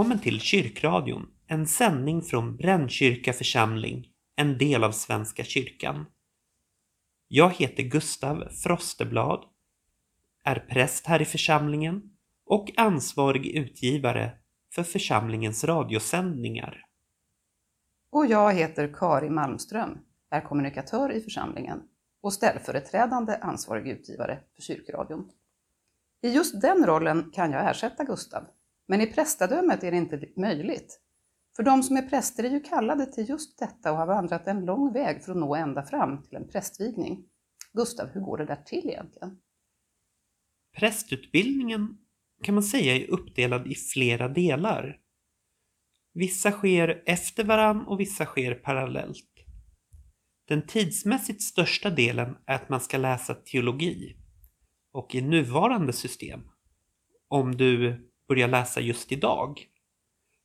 Välkommen till Kyrkradion, en sändning från Brännkyrka församling, en del av Svenska kyrkan. Jag heter Gustav Frosteblad, är präst här i församlingen och ansvarig utgivare för församlingens radiosändningar. Och jag heter Kari Malmström, är kommunikatör i församlingen och ställföreträdande ansvarig utgivare för Kyrkradion. I just den rollen kan jag ersätta Gustav, men i prästadömet är det inte möjligt. För de som är präster är ju kallade till just detta och har vandrat en lång väg för att nå ända fram till en prästvigning. Gustav, hur går det där till egentligen? Prästutbildningen kan man säga är uppdelad i flera delar. Vissa sker efter varann och vissa sker parallellt. Den tidsmässigt största delen är att man ska läsa teologi. Och i nuvarande system, om du börjar läsa just idag,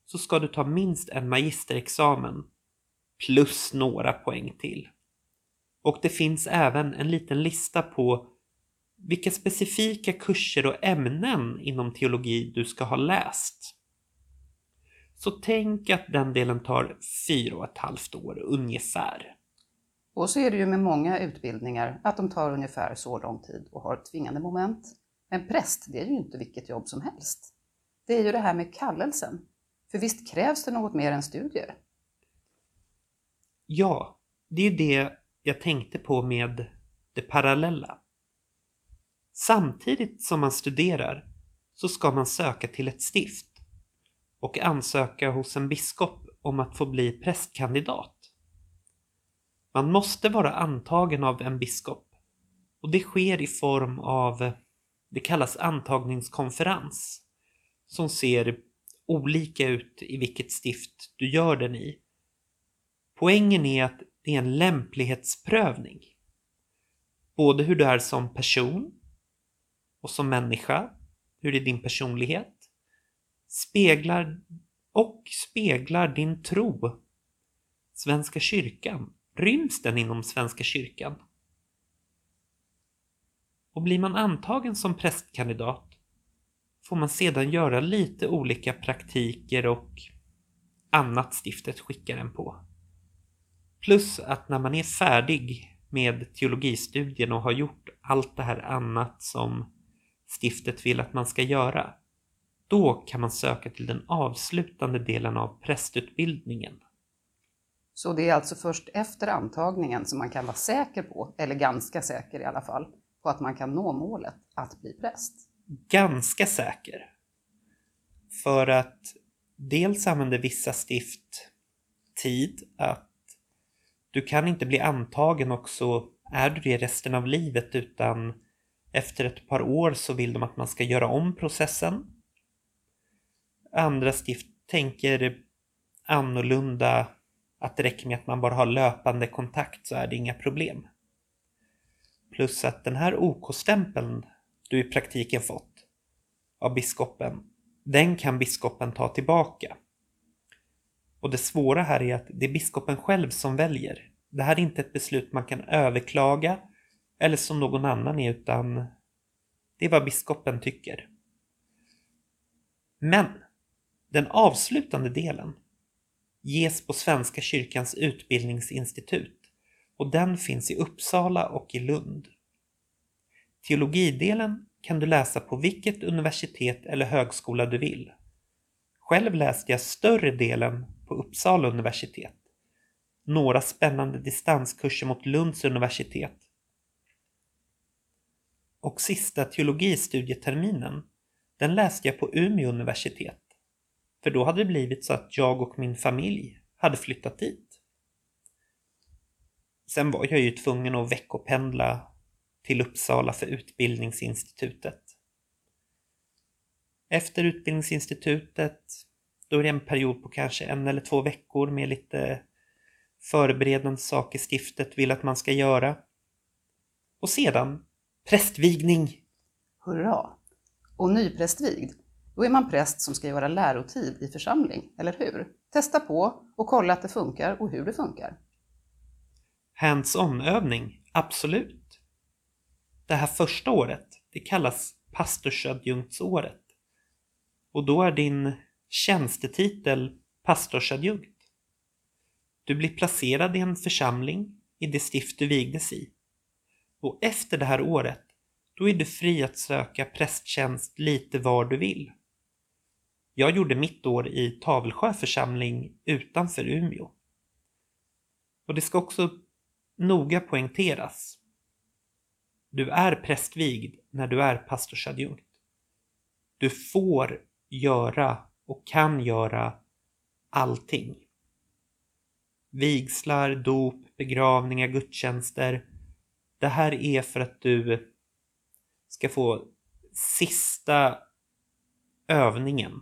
så ska du ta minst en magisterexamen plus några poäng till. Och det finns även en liten lista på vilka specifika kurser och ämnen inom teologi du ska ha läst. Så tänk att den delen tar fyra och ett halvt år ungefär. Och så är det ju med många utbildningar att de tar ungefär så lång tid och har tvingande moment. Men präst, det är ju inte vilket jobb som helst. Det är ju det här med kallelsen. För visst krävs det något mer än studier? Ja, det är ju det jag tänkte på med det parallella. Samtidigt som man studerar så ska man söka till ett stift och ansöka hos en biskop om att få bli prästkandidat. Man måste vara antagen av en biskop och det sker i form av, det kallas antagningskonferens, som ser olika ut i vilket stift du gör den i. Poängen är att det är en lämplighetsprövning. Både hur du är som person och som människa, hur är din personlighet, speglar och speglar din tro. Svenska kyrkan, ryms den inom Svenska kyrkan? Och blir man antagen som prästkandidat får man sedan göra lite olika praktiker och annat stiftet skickar en på. Plus att när man är färdig med teologistudien och har gjort allt det här annat som stiftet vill att man ska göra, då kan man söka till den avslutande delen av prästutbildningen. Så det är alltså först efter antagningen som man kan vara säker på, eller ganska säker i alla fall, på att man kan nå målet att bli präst? Ganska säker. För att dels använder vissa stift tid att du kan inte bli antagen och så är du det resten av livet utan efter ett par år så vill de att man ska göra om processen. Andra stift tänker annorlunda, att det räcker med att man bara har löpande kontakt så är det inga problem. Plus att den här OK-stämpeln du i praktiken fått av biskopen, den kan biskopen ta tillbaka. Och det svåra här är att det är biskopen själv som väljer. Det här är inte ett beslut man kan överklaga eller som någon annan är utan det är vad biskopen tycker. Men den avslutande delen ges på Svenska kyrkans utbildningsinstitut och den finns i Uppsala och i Lund. Teologidelen kan du läsa på vilket universitet eller högskola du vill. Själv läste jag större delen på Uppsala universitet. Några spännande distanskurser mot Lunds universitet. Och sista teologistudieterminen, den läste jag på Umeå universitet. För då hade det blivit så att jag och min familj hade flyttat dit. Sen var jag ju tvungen att veckopendla till Uppsala för Utbildningsinstitutet. Efter Utbildningsinstitutet, då är det en period på kanske en eller två veckor med lite förberedande saker stiftet vill att man ska göra. Och sedan prästvigning. Hurra! Och nyprästvigd, då är man präst som ska göra lärotid i församling, eller hur? Testa på och kolla att det funkar och hur det funkar. Hands-on övning, absolut. Det här första året, det kallas pastorsadjunktsåret. Och då är din tjänstetitel pastorsadjunkt. Du blir placerad i en församling i det stift du vigdes i. Och efter det här året, då är du fri att söka prästtjänst lite var du vill. Jag gjorde mitt år i Tavelsjö församling utanför Umeå. Och det ska också noga poängteras. Du är prästvigd när du är pastorsadjunkt. Du får göra och kan göra allting. Vigslar, dop, begravningar, gudstjänster. Det här är för att du ska få sista övningen.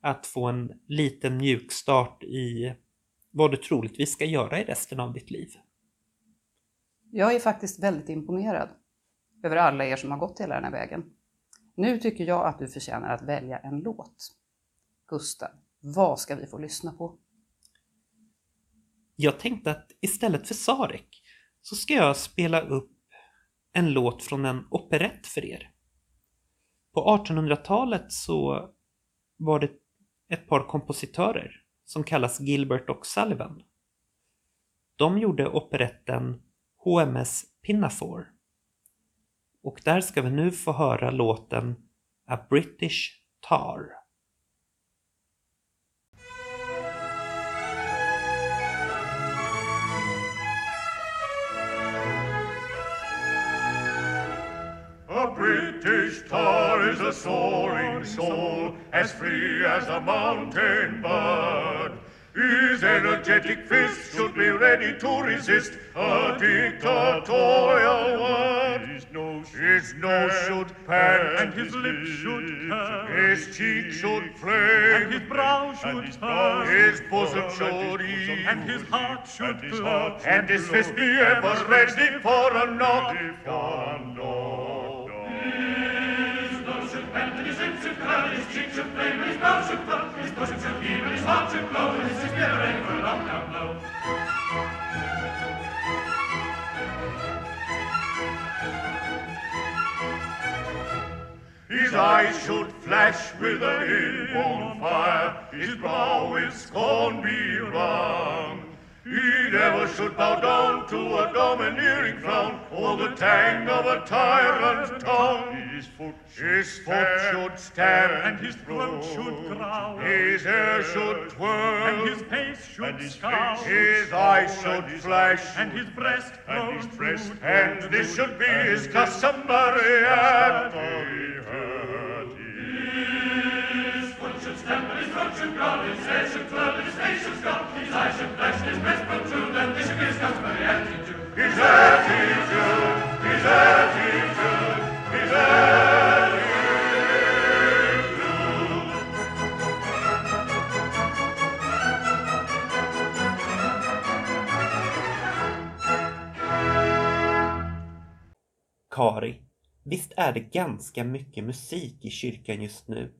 Att få en liten mjukstart i vad du troligtvis ska göra i resten av ditt liv. Jag är faktiskt väldigt imponerad över alla er som har gått hela den här vägen. Nu tycker jag att du förtjänar att välja en låt. Gustav, vad ska vi få lyssna på? Jag tänkte att istället för Sarek så ska jag spela upp en låt från en operett för er. På 1800-talet så var det ett par kompositörer som kallas Gilbert och Sullivan. De gjorde operetten HMS Pinafore. Och där ska vi nu få höra låten A British Tar. A British tar is a soaring soul, as free as a mountain bird. His energetic fist should be ready to resist a dictatorial word. His nose, his nose should pan, and his lips should curl. his cheek should flame, and his brow should turn. his bosom should heave, and his heart should glow. and his fist be ever ready for a knock. For a knock and his sense of cry, his cheek of flame, his mouth should plump, his bosom should heave, his heart should glow, and his spirit aim for long down blow. His eyes should flash with an inborn fire, his brow with scorn be wrung. He never should bow down to a domineering frown, or the tang of a tyrant's tongue. His foot, his foot should stamp, and his throat should growl. His hair should twirl, and his face should scowl. his eyes should flash, and his breast and his breast, and this should be his customary attitude. Kari, visst är det ganska mycket musik i kyrkan just nu?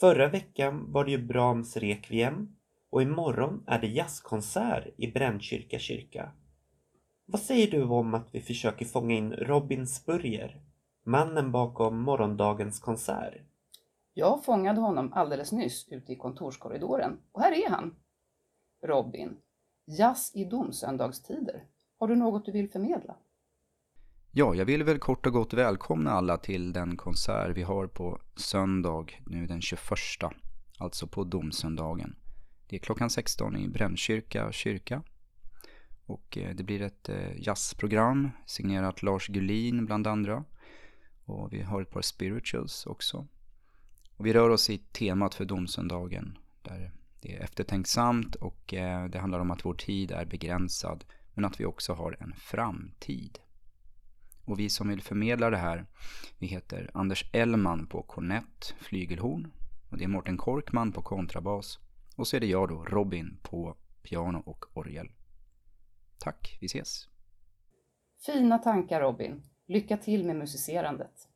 Förra veckan var det ju Brahms Requiem och imorgon är det jazzkonsert i Brännkyrka kyrka. Vad säger du om att vi försöker fånga in Robin Spurrier, mannen bakom morgondagens konsert? Jag fångade honom alldeles nyss ute i kontorskorridoren och här är han. Robin, jazz i domsöndagstider. Har du något du vill förmedla? Ja, jag vill väl kort och gott välkomna alla till den konsert vi har på söndag, nu den 21, alltså på domsöndagen. Det är klockan 16 i Brännkyrka kyrka. Och eh, det blir ett eh, jazzprogram signerat Lars Gullin bland andra. Och vi har ett par spirituals också. Och vi rör oss i temat för domsöndagen där det är eftertänksamt och eh, det handlar om att vår tid är begränsad men att vi också har en framtid. Och vi som vill förmedla det här, vi heter Anders Ellman på kornett, flygelhorn. Och det är Mårten Korkman på kontrabas. Och så är det jag då, Robin, på piano och orgel. Tack, vi ses! Fina tankar Robin. Lycka till med musicerandet.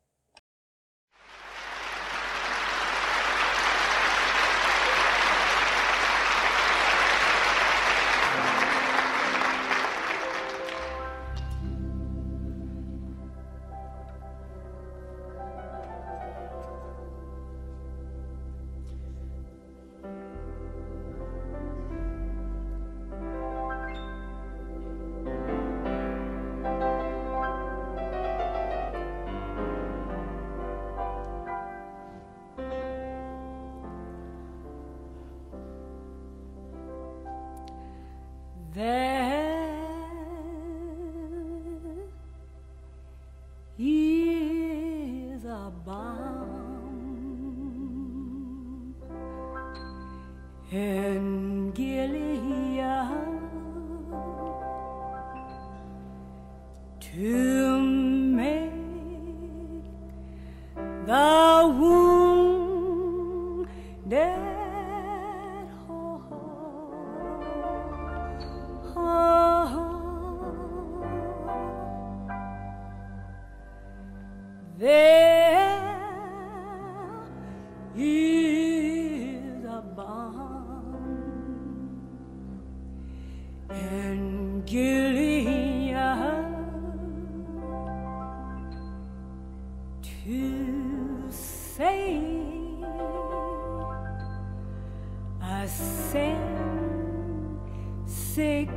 Sick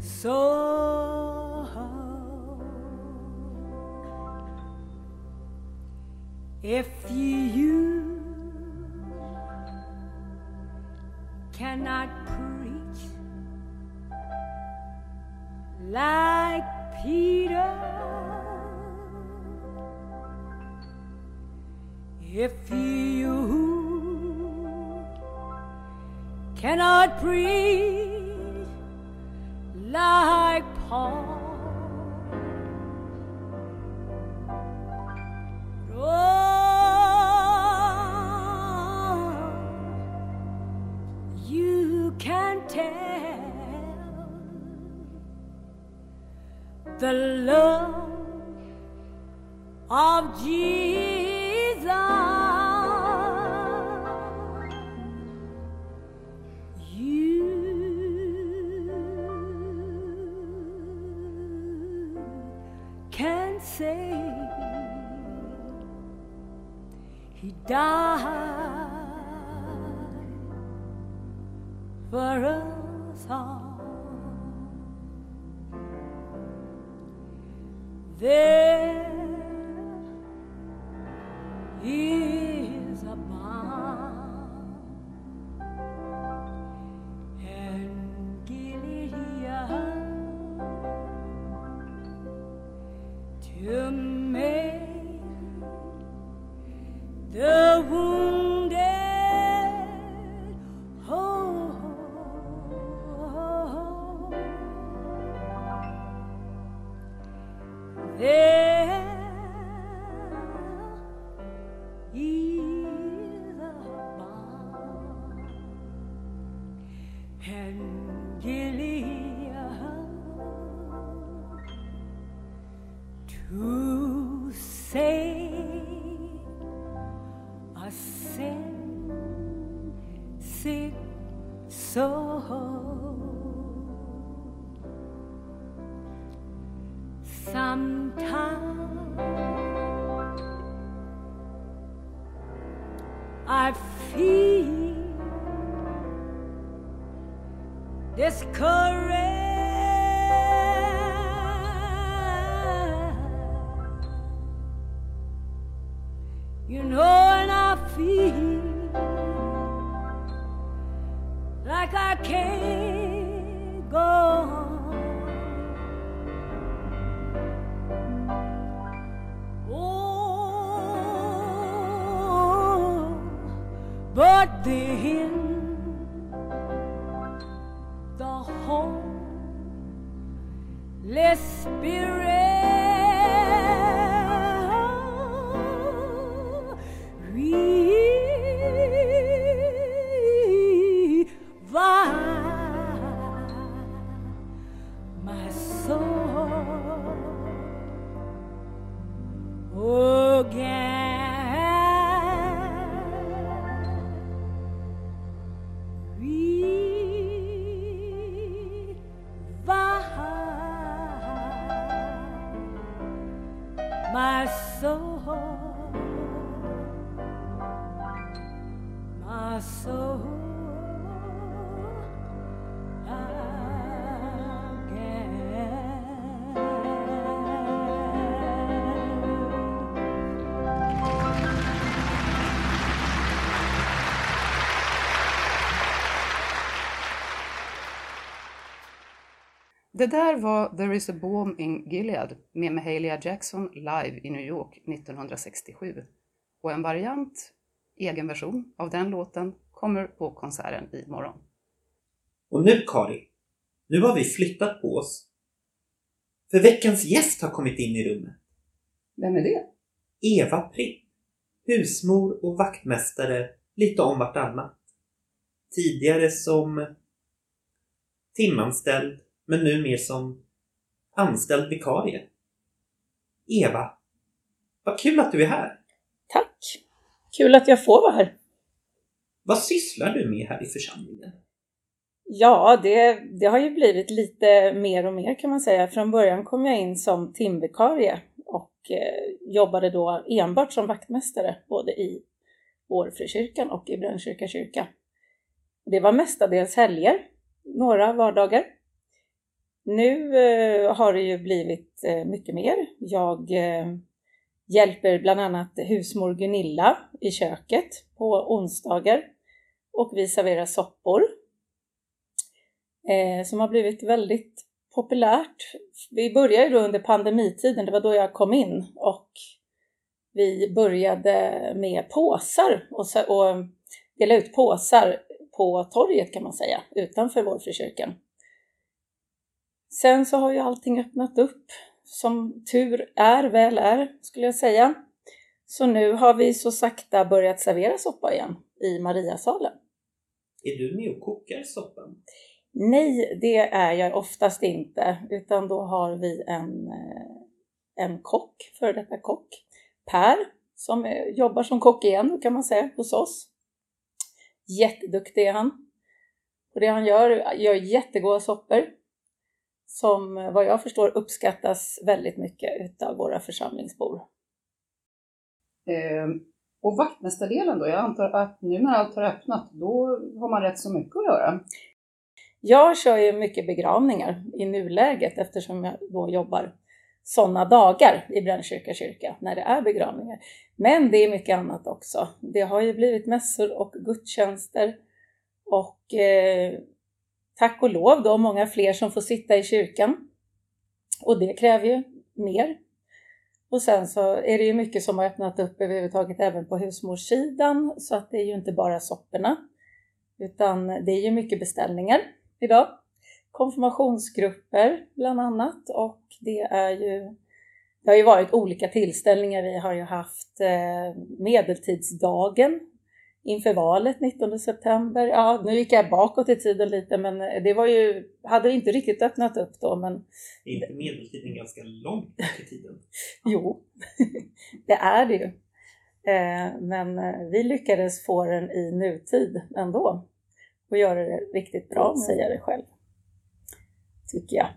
soul. If you the love of Jesus. You can say he died for us There You know, and I feel like I can't go on. Oh, but then the Holy Spirit Det där var There is a bomb in Gilead med Mahalia Jackson live i New York 1967. Och en variant, egen version av den låten, kommer på konserten imorgon. Och nu Kari, nu har vi flyttat på oss För veckans gäst har kommit in i rummet. Vem är det? Eva Pripp. Husmor och vaktmästare lite om vartannat. Tidigare som timanställd men nu mer som anställd vikarie. Eva, vad kul att du är här. Tack! Kul att jag får vara här. Vad sysslar du med här i församlingen? Ja, det, det har ju blivit lite mer och mer kan man säga. Från början kom jag in som timvikarie och eh, jobbade då enbart som vaktmästare både i Årfrikyrkan och i Brännkyrka kyrka. Det var mestadels helger, några vardagar. Nu eh, har det ju blivit eh, mycket mer. Jag eh, hjälper bland annat husmor Gunilla i köket på onsdagar och vi serverar soppor som har blivit väldigt populärt. Vi började ju då under pandemitiden, det var då jag kom in och vi började med påsar och, så, och dela ut påsar på torget kan man säga, utanför vår frikyrkan. Sen så har ju allting öppnat upp, som tur är, väl är, skulle jag säga. Så nu har vi så sakta börjat servera soppa igen i Mariasalen. Är du med och kokar soppan? Nej, det är jag oftast inte, utan då har vi en, eh, en kock, före detta kock, Per, som jobbar som kock igen kan man säga hos oss. Jätteduktig är han. Och det han gör, gör jättegoda soppor som eh, vad jag förstår uppskattas väldigt mycket utav våra församlingsbor. Ehm, och vaktmästardelen då? Jag antar att nu när allt har öppnat, då har man rätt så mycket att göra. Jag kör ju mycket begravningar i nuläget eftersom jag då jobbar sådana dagar i Brännkyrka kyrka när det är begravningar. Men det är mycket annat också. Det har ju blivit mässor och gudstjänster och eh, tack och lov då många fler som får sitta i kyrkan. Och det kräver ju mer. Och sen så är det ju mycket som har öppnat upp överhuvudtaget även på husmorssidan så att det är ju inte bara sopporna utan det är ju mycket beställningar idag. Konfirmationsgrupper bland annat och det är ju det har ju varit olika tillställningar. Vi har ju haft eh, medeltidsdagen inför valet 19 september. Ja, nu gick jag bakåt i tiden lite men det var ju, hade inte riktigt öppnat upp då men Är inte medeltiden ganska långt i tiden? jo, det är det ju. Eh, men eh, vi lyckades få den i nutid ändå och göra det riktigt bra, säger jag det själv. Tycker jag.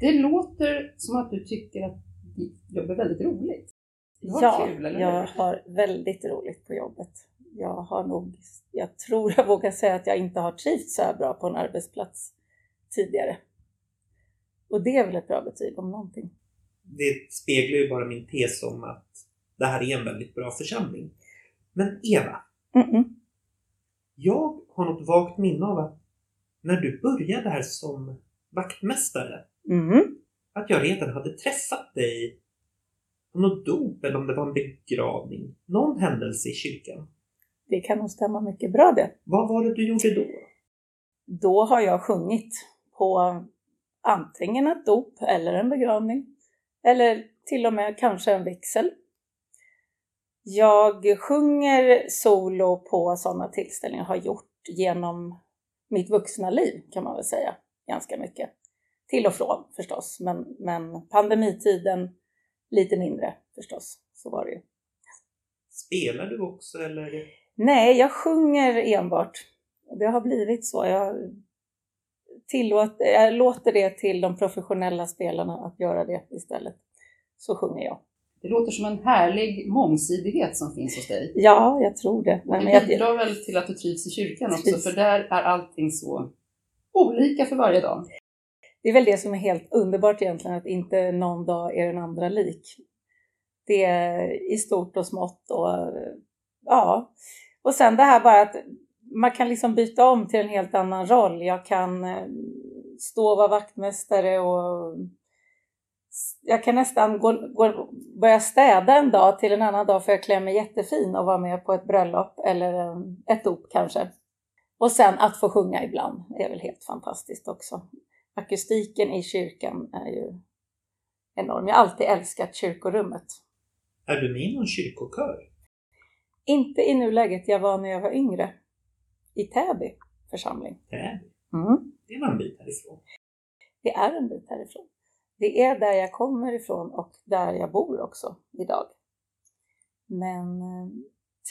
Det låter som att du tycker att ditt jobb är väldigt roligt. Du har Ja, kul, eller jag har väldigt roligt på jobbet. Jag har nog, jag tror jag vågar säga att jag inte har trivts så här bra på en arbetsplats tidigare. Och det är väl ett bra betyg om någonting. Det speglar ju bara min tes om att det här är en väldigt bra församling. Men Eva, Mm-mm. jag har något vagt minne av att när du började här som vaktmästare, Mm. att jag redan hade träffat dig på något dop eller om det var en begravning. Någon händelse i kyrkan. Det kan nog stämma mycket bra det. Vad var det du gjorde då? Då har jag sjungit på antingen ett dop eller en begravning. Eller till och med kanske en vigsel. Jag sjunger solo på sådana tillställningar, har gjort genom mitt vuxna liv kan man väl säga, ganska mycket. Till och från förstås, men, men pandemitiden lite mindre förstås, så var det ju. Spelar du också eller? Nej, jag sjunger enbart. Det har blivit så. Jag, tillåter, jag låter det till de professionella spelarna att göra det istället. Så sjunger jag. Det låter som en härlig mångsidighet som finns hos dig. Ja, jag tror det. Och men det jag, bidrar väl till att du trivs i kyrkan också, för där är allting så olika för varje dag. det är väl det som är helt underbart egentligen, att inte någon dag är den andra lik. Det är i stort och smått och ja. Och sen det här bara att man kan liksom byta om till en helt annan roll. Jag kan eh, stå och vara vaktmästare och jag kan nästan gå, gå, börja städa en dag till en annan dag för jag klär mig jättefin och vara med på ett bröllop eller ett dop kanske. Och sen att få sjunga ibland är väl helt fantastiskt också. Akustiken i kyrkan är ju enorm. Jag har alltid älskat kyrkorummet. Är du med i någon kyrkokör? Inte i nuläget, jag var när jag var yngre. I Täby församling. Täby. Mm. Det var en bit härifrån. Det är en bit härifrån. Det är där jag kommer ifrån och där jag bor också idag. Men eh,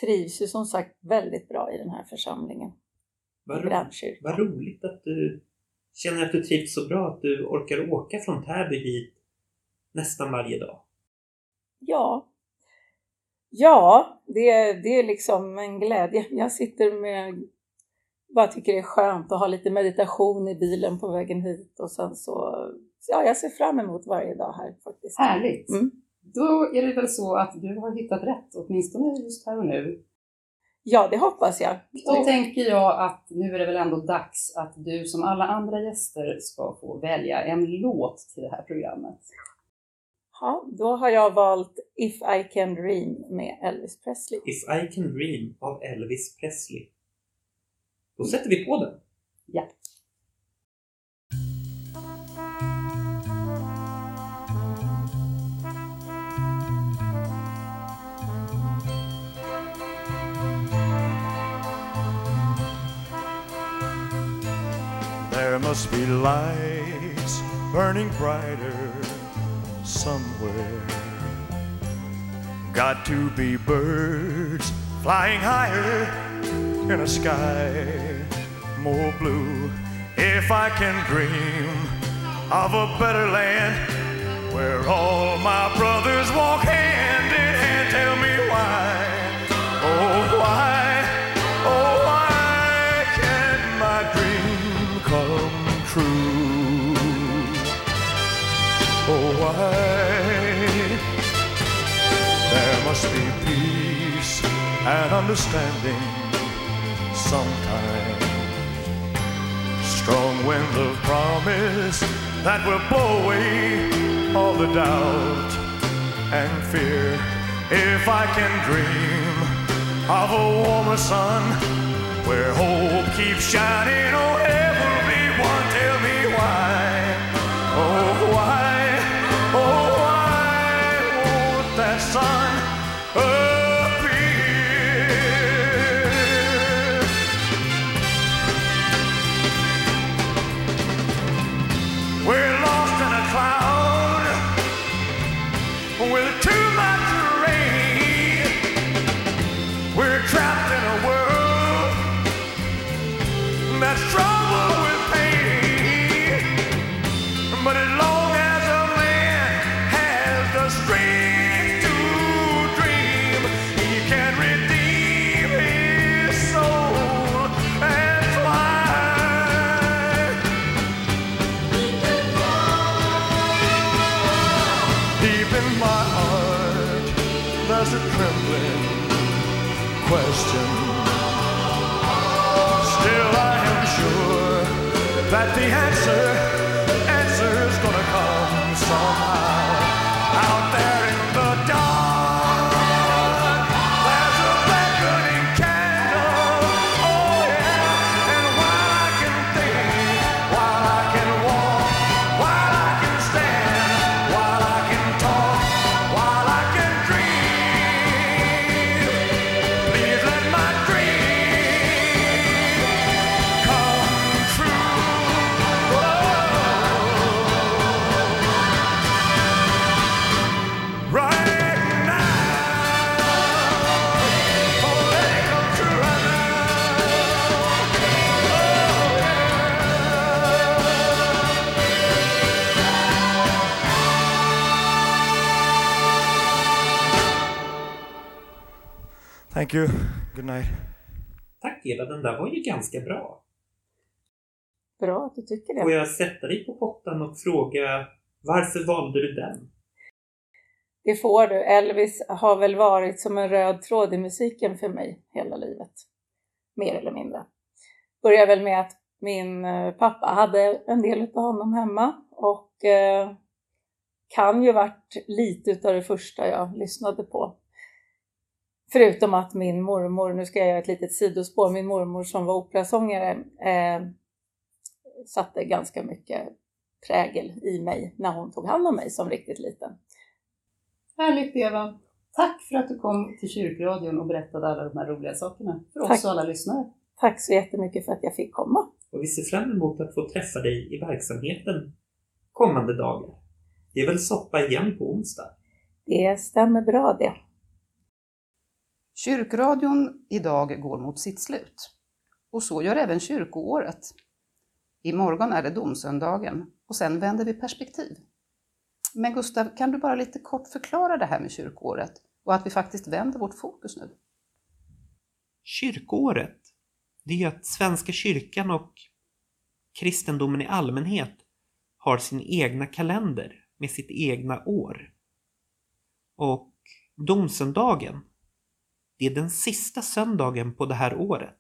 trivs ju som sagt väldigt bra i den här församlingen. Vad, ro- vad roligt att du känner att du trivs så bra att du orkar åka från Täby hit nästan varje dag. Ja. Ja, det, det är liksom en glädje. Jag sitter med, bara tycker det är skönt att ha lite meditation i bilen på vägen hit och sen så, ja, jag ser fram emot varje dag här faktiskt. Härligt! Mm. Då är det väl så att du har hittat rätt, åtminstone just här och nu. Ja, det hoppas jag. Då tänker jag att nu är det väl ändå dags att du som alla andra gäster ska få välja en låt till det här programmet. Ja, då har jag valt If I Can Dream med Elvis Presley. If I can dream av Elvis Presley. Då sätter vi på den. Ja. There must be lights burning brighter somewhere. Got to be birds flying higher in a sky more blue. If I can dream of a better land where all my brothers walk hand in hand, tell me why. Oh, why? Oh, why can't my dream come true? Oh, why? Must be peace and understanding sometime. Strong wind of promise that will blow away all the doubt and fear. If I can dream of a warmer sun where hope keeps shining on Thank you. Good night. Tack Eva, den där var ju ganska bra. Bra att du tycker Får det. jag sätta dig på pottan och fråga varför valde du den? Det får du. Elvis har väl varit som en röd tråd i musiken för mig hela livet. Mer eller mindre. Började väl med att min eh, pappa hade en del av honom hemma och eh, kan ju varit lite utav det första jag lyssnade på. Förutom att min mormor, nu ska jag göra ett litet sidospår, min mormor som var operasångare eh, satte ganska mycket prägel i mig när hon tog hand om mig som riktigt liten. Härligt Eva! Tack för att du kom till kyrkradion och berättade alla de här roliga sakerna för oss Tack. och alla lyssnare. Tack så jättemycket för att jag fick komma. Och vi ser fram emot att få träffa dig i verksamheten kommande dagar. Det är väl soppa igen på onsdag? Det stämmer bra det. Kyrkradion idag går mot sitt slut. Och så gör även kyrkoåret. Imorgon är det domsöndagen och sen vänder vi perspektiv. Men Gustav, kan du bara lite kort förklara det här med kyrkoåret och att vi faktiskt vänder vårt fokus nu? Kyrkoåret, det är att Svenska kyrkan och kristendomen i allmänhet har sin egna kalender med sitt egna år. Och domsöndagen, det är den sista söndagen på det här året.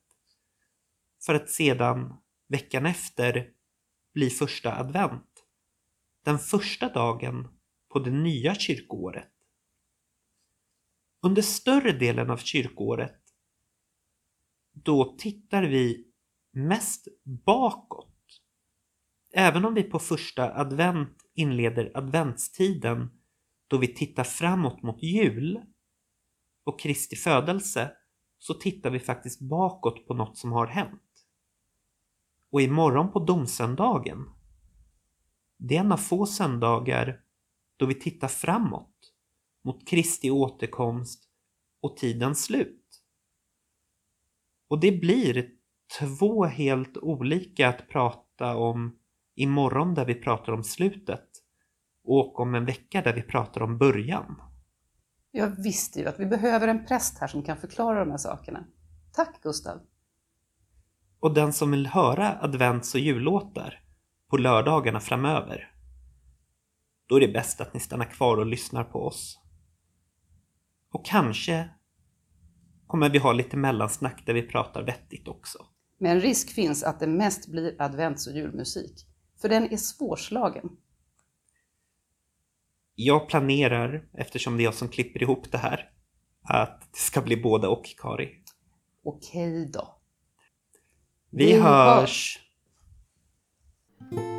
För att sedan veckan efter bli första advent. Den första dagen på det nya kyrkoåret. Under större delen av kyrkoåret då tittar vi mest bakåt. Även om vi på första advent inleder adventstiden då vi tittar framåt mot jul och Kristi födelse så tittar vi faktiskt bakåt på något som har hänt. Och imorgon på domsöndagen, det är en av få söndagar då vi tittar framåt mot Kristi återkomst och tidens slut. Och det blir två helt olika att prata om imorgon där vi pratar om slutet och om en vecka där vi pratar om början. Jag visste ju att vi behöver en präst här som kan förklara de här sakerna. Tack Gustav! Och den som vill höra advents och jullåtar på lördagarna framöver, då är det bäst att ni stannar kvar och lyssnar på oss. Och kanske kommer vi ha lite mellansnack där vi pratar vettigt också. Men risk finns att det mest blir advents och julmusik, för den är svårslagen. Jag planerar, eftersom det är jag som klipper ihop det här, att det ska bli både och, Kari. Okej då. Vi, Vi hörs. hörs.